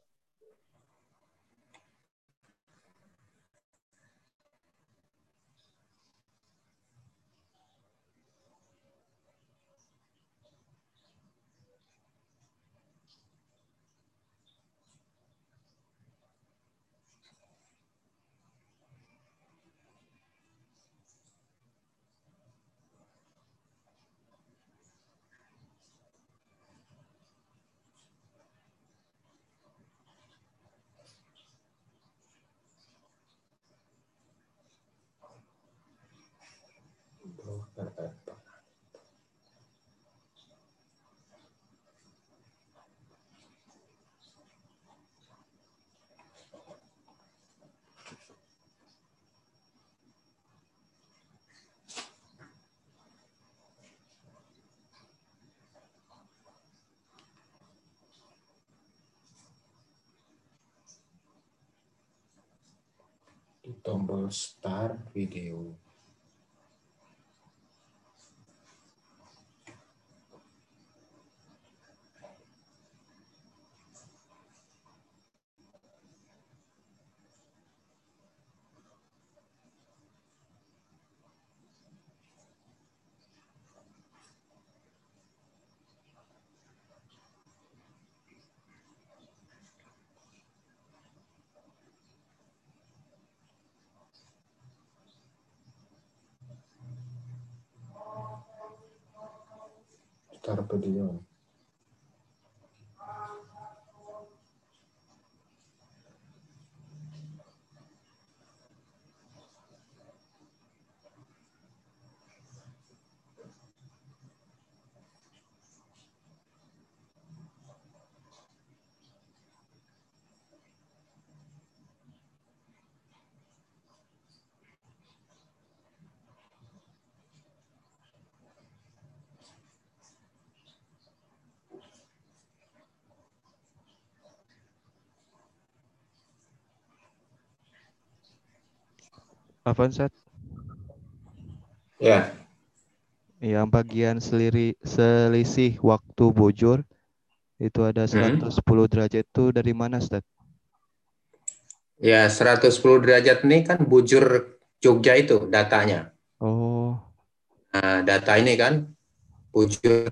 Tombol start video. Start video. Afan Ustaz, Ya, yang bagian seliri, selisih waktu bujur itu ada Hmm. 110 derajat itu dari mana Ustaz? ya 110 derajat ini kan bujur Jogja itu datanya. Oh, Nah, data ini kan bujur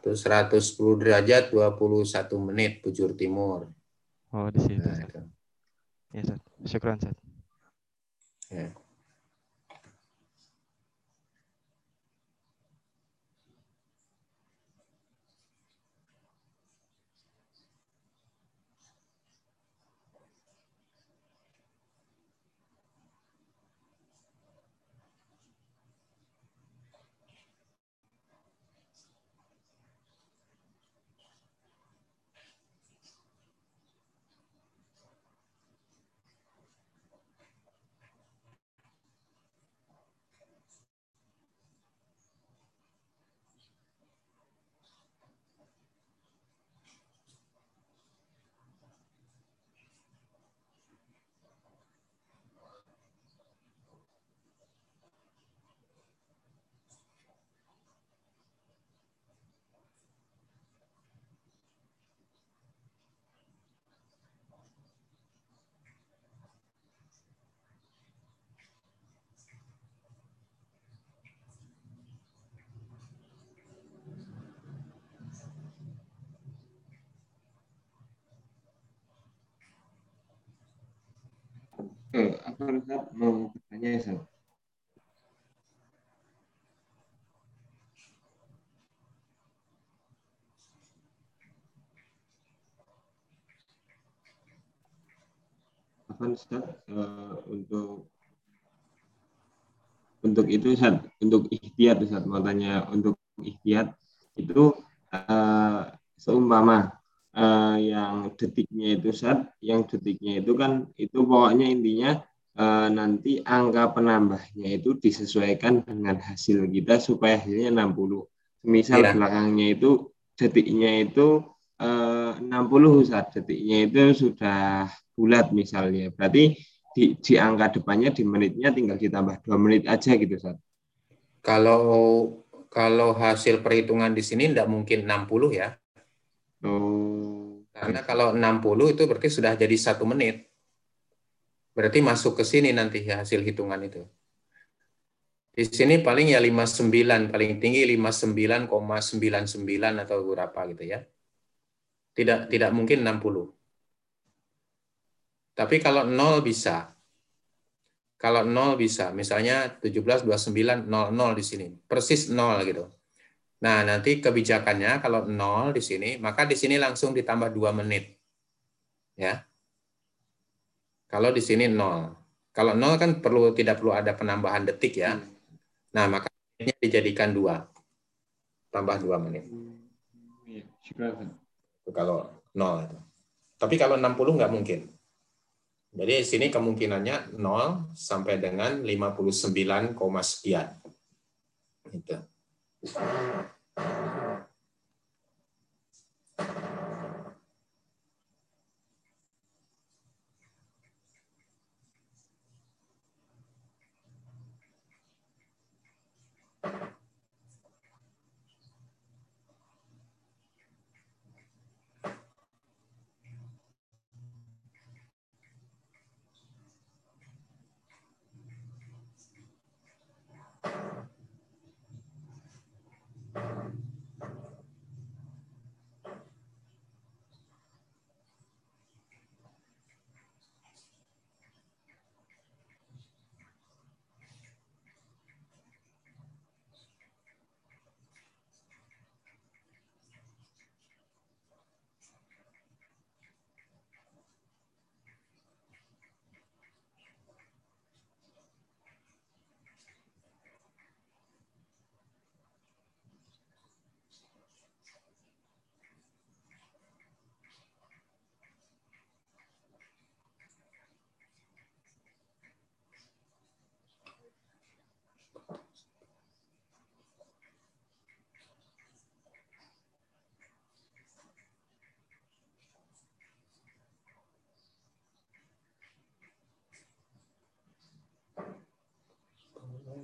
itu 110 derajat 21 menit bujur timur. oh di situ. Nah, itu. Ya Ustaz, syukran Ustaz. Ya. Ustaz mau bertanya ya Ustaz? Afan Ustaz, eh, untuk untuk itu Ustaz, untuk ikhtiar Ustaz mau tanya untuk ikhtiar itu eh, seumpama eh, yang detiknya itu saat yang detiknya itu kan itu pokoknya intinya nanti angka penambahnya itu disesuaikan dengan hasil kita supaya hasilnya 60. Misal Iya. belakangnya itu detiknya itu eh, 60 saat detiknya itu sudah bulat misalnya. Berarti di, di angka depannya di menitnya tinggal ditambah dua menit aja gitu saat. Kalau kalau hasil perhitungan di sini tidak mungkin 60 ya. Oh, Karena kalau 60 itu berarti sudah jadi satu menit. Berarti masuk ke sini nanti ya hasil hitungan itu. Di sini paling ya 59, paling tinggi 59,99 atau berapa gitu ya. Tidak tidak mungkin 60. Tapi kalau 0 bisa. Kalau 0 bisa, misalnya 17, 29, 0, 0 di sini. Persis 0 gitu. Nah, nanti kebijakannya kalau 0 di sini, maka di sini langsung ditambah 2 menit. Ya. Kalau di sini 0. Kalau 0 kan perlu tidak perlu ada penambahan detik ya. Nah, maka menitnya dijadikan 2. Tambah 2 menit. Itu kalau 0 itu. Tapi kalau 60 nggak mungkin. Jadi di sini kemungkinannya 0 sampai dengan 59, koma sekian. Gitu.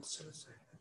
Selesai.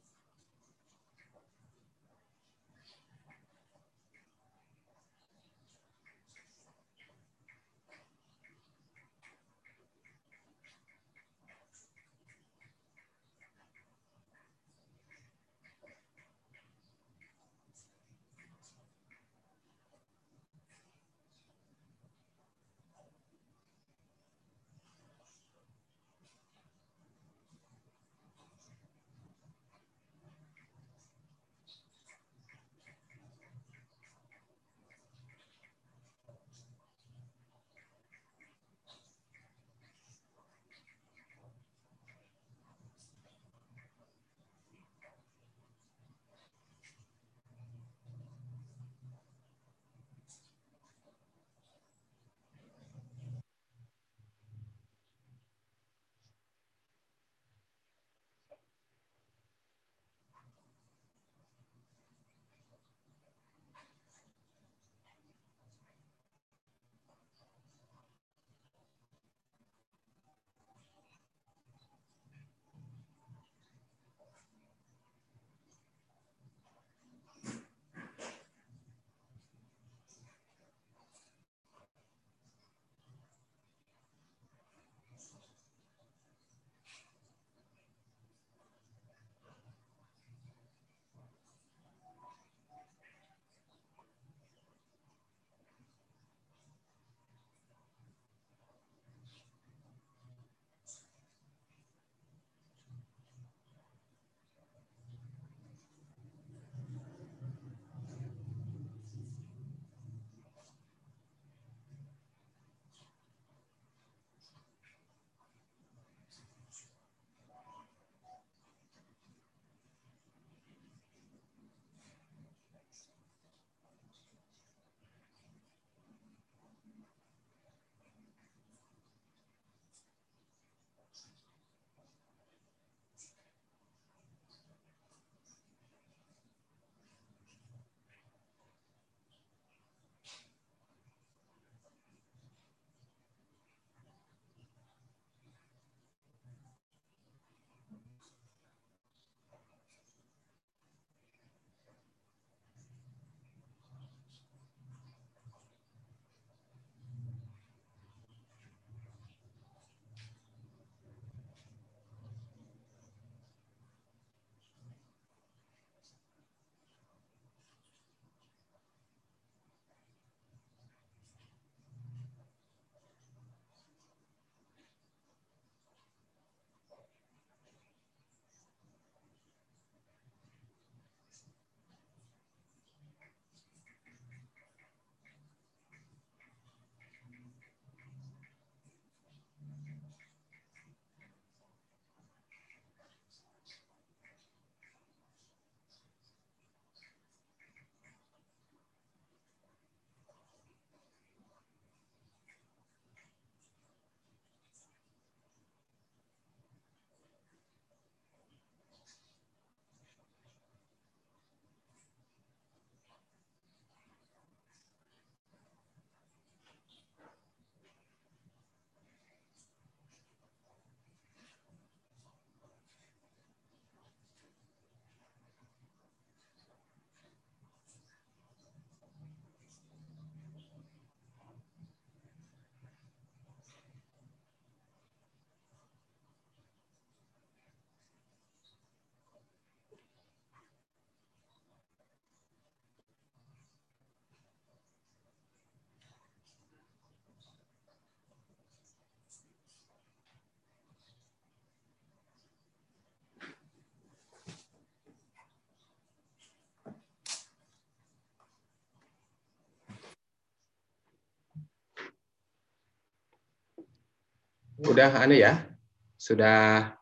Udah anu ya? Sudah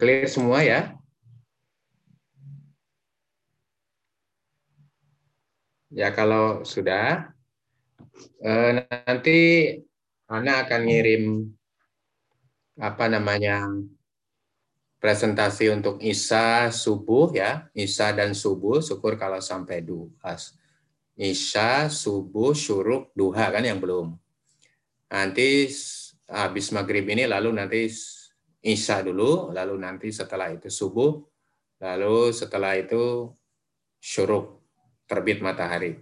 clear semua ya? Ya kalau sudah, eh, nanti Ana akan ngirim apa namanya presentasi untuk Isa subuh ya, Isa dan subuh, syukur kalau sampai duha. Isya, subuh, syuruk, duha kan yang belum. Nanti habis maghrib ini lalu nanti Isya dulu, lalu nanti setelah itu subuh, lalu setelah itu syuruk, terbit matahari.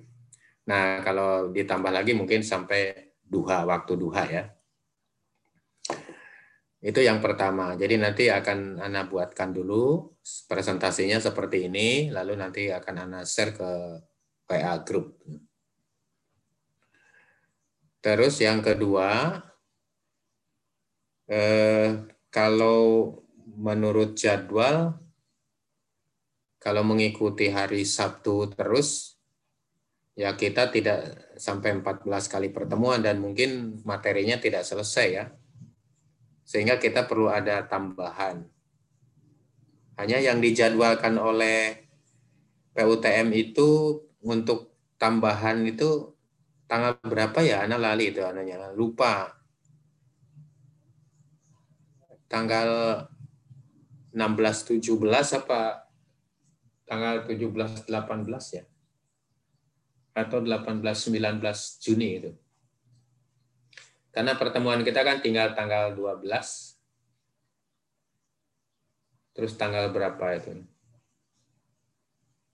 Nah, kalau ditambah lagi mungkin sampai duha, waktu duha ya. Itu yang pertama. Jadi nanti akan Ana buatkan dulu presentasinya seperti ini, lalu nanti akan Ana share ke WA group. Terus yang kedua, eh, kalau menurut jadwal, kalau mengikuti hari Sabtu terus, ya kita tidak sampai 14 kali pertemuan dan mungkin materinya tidak selesai ya. Sehingga kita perlu ada tambahan. Hanya yang dijadwalkan oleh PUTM itu untuk tambahan itu tanggal berapa ya? Ana lali itu ananya, lupa. Tanggal 16 17 apa tanggal 17 18 ya? Atau 18 19 Juni itu. Karena pertemuan kita kan tinggal tanggal 12. Terus tanggal berapa itu?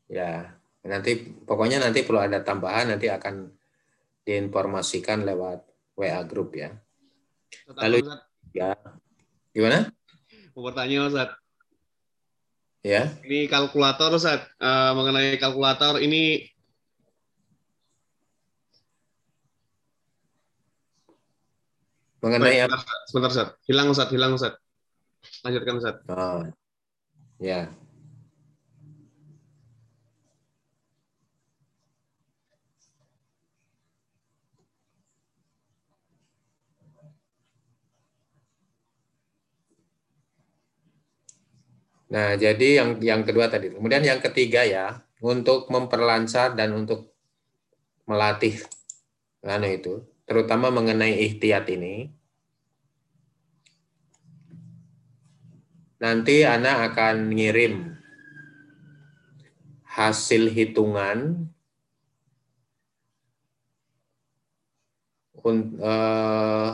Ya, nanti pokoknya nanti perlu ada tambahan nanti akan diinformasikan lewat WA grup ya. Lalu ya gimana? Mau bertanya Ustaz. Ya. Ini kalkulator Ustaz. Eh, mengenai kalkulator ini Mengenai sebentar, sebentar Ustaz. Hilang Ustaz, hilang Ustaz. Lanjutkan Ustaz. Oh, ya. Nah, jadi yang yang kedua tadi. Kemudian yang ketiga ya, untuk memperlancar dan untuk melatih anu itu, terutama mengenai ikhtiat ini. Nanti Ana akan ngirim hasil hitungan un- eh,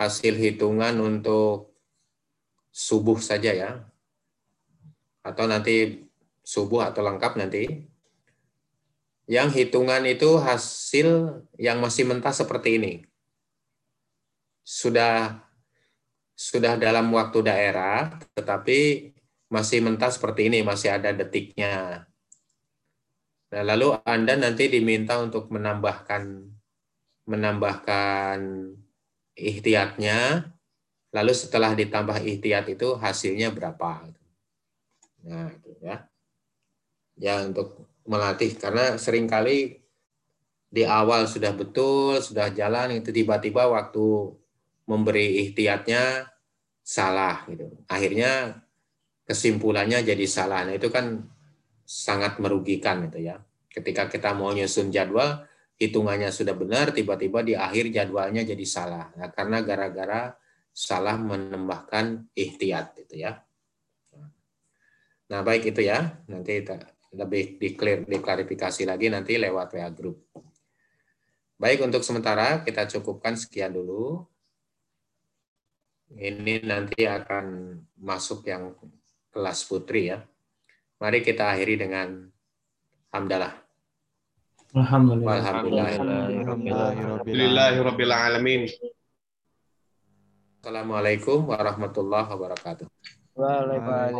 hasil hitungan untuk subuh saja ya atau nanti subuh atau lengkap nanti. Yang hitungan itu hasil yang masih mentah seperti ini. Sudah sudah dalam waktu daerah tetapi masih mentah seperti ini masih ada detiknya. Nah lalu anda nanti diminta untuk menambahkan menambahkan ikhtiatnya. Lalu setelah ditambah ikhtiat itu hasilnya berapa Nah, itu ya. Ya untuk melatih karena sering kali di awal sudah betul, sudah jalan itu tiba-tiba waktu memberi ikhtiatnya salah gitu. Akhirnya kesimpulannya jadi salah. Nah, itu kan sangat merugikan itu ya. Ketika kita mau nyusun jadwal, hitungannya sudah benar, tiba-tiba di akhir jadwalnya jadi salah. Nah, karena gara-gara salah menambahkan ikhtiat itu ya. Nah, baik itu ya. Nanti lebih diklir, diklarifikasi lagi nanti lewat WA group. Baik, untuk sementara kita cukupkan sekian dulu. Ini nanti akan masuk yang kelas putri ya. Mari kita akhiri dengan hamdalah. Alhamdulillah. Alhamdulillahirabbil alamin. Assalamualaikum warahmatullahi wabarakatuh. Waalaikumsalam.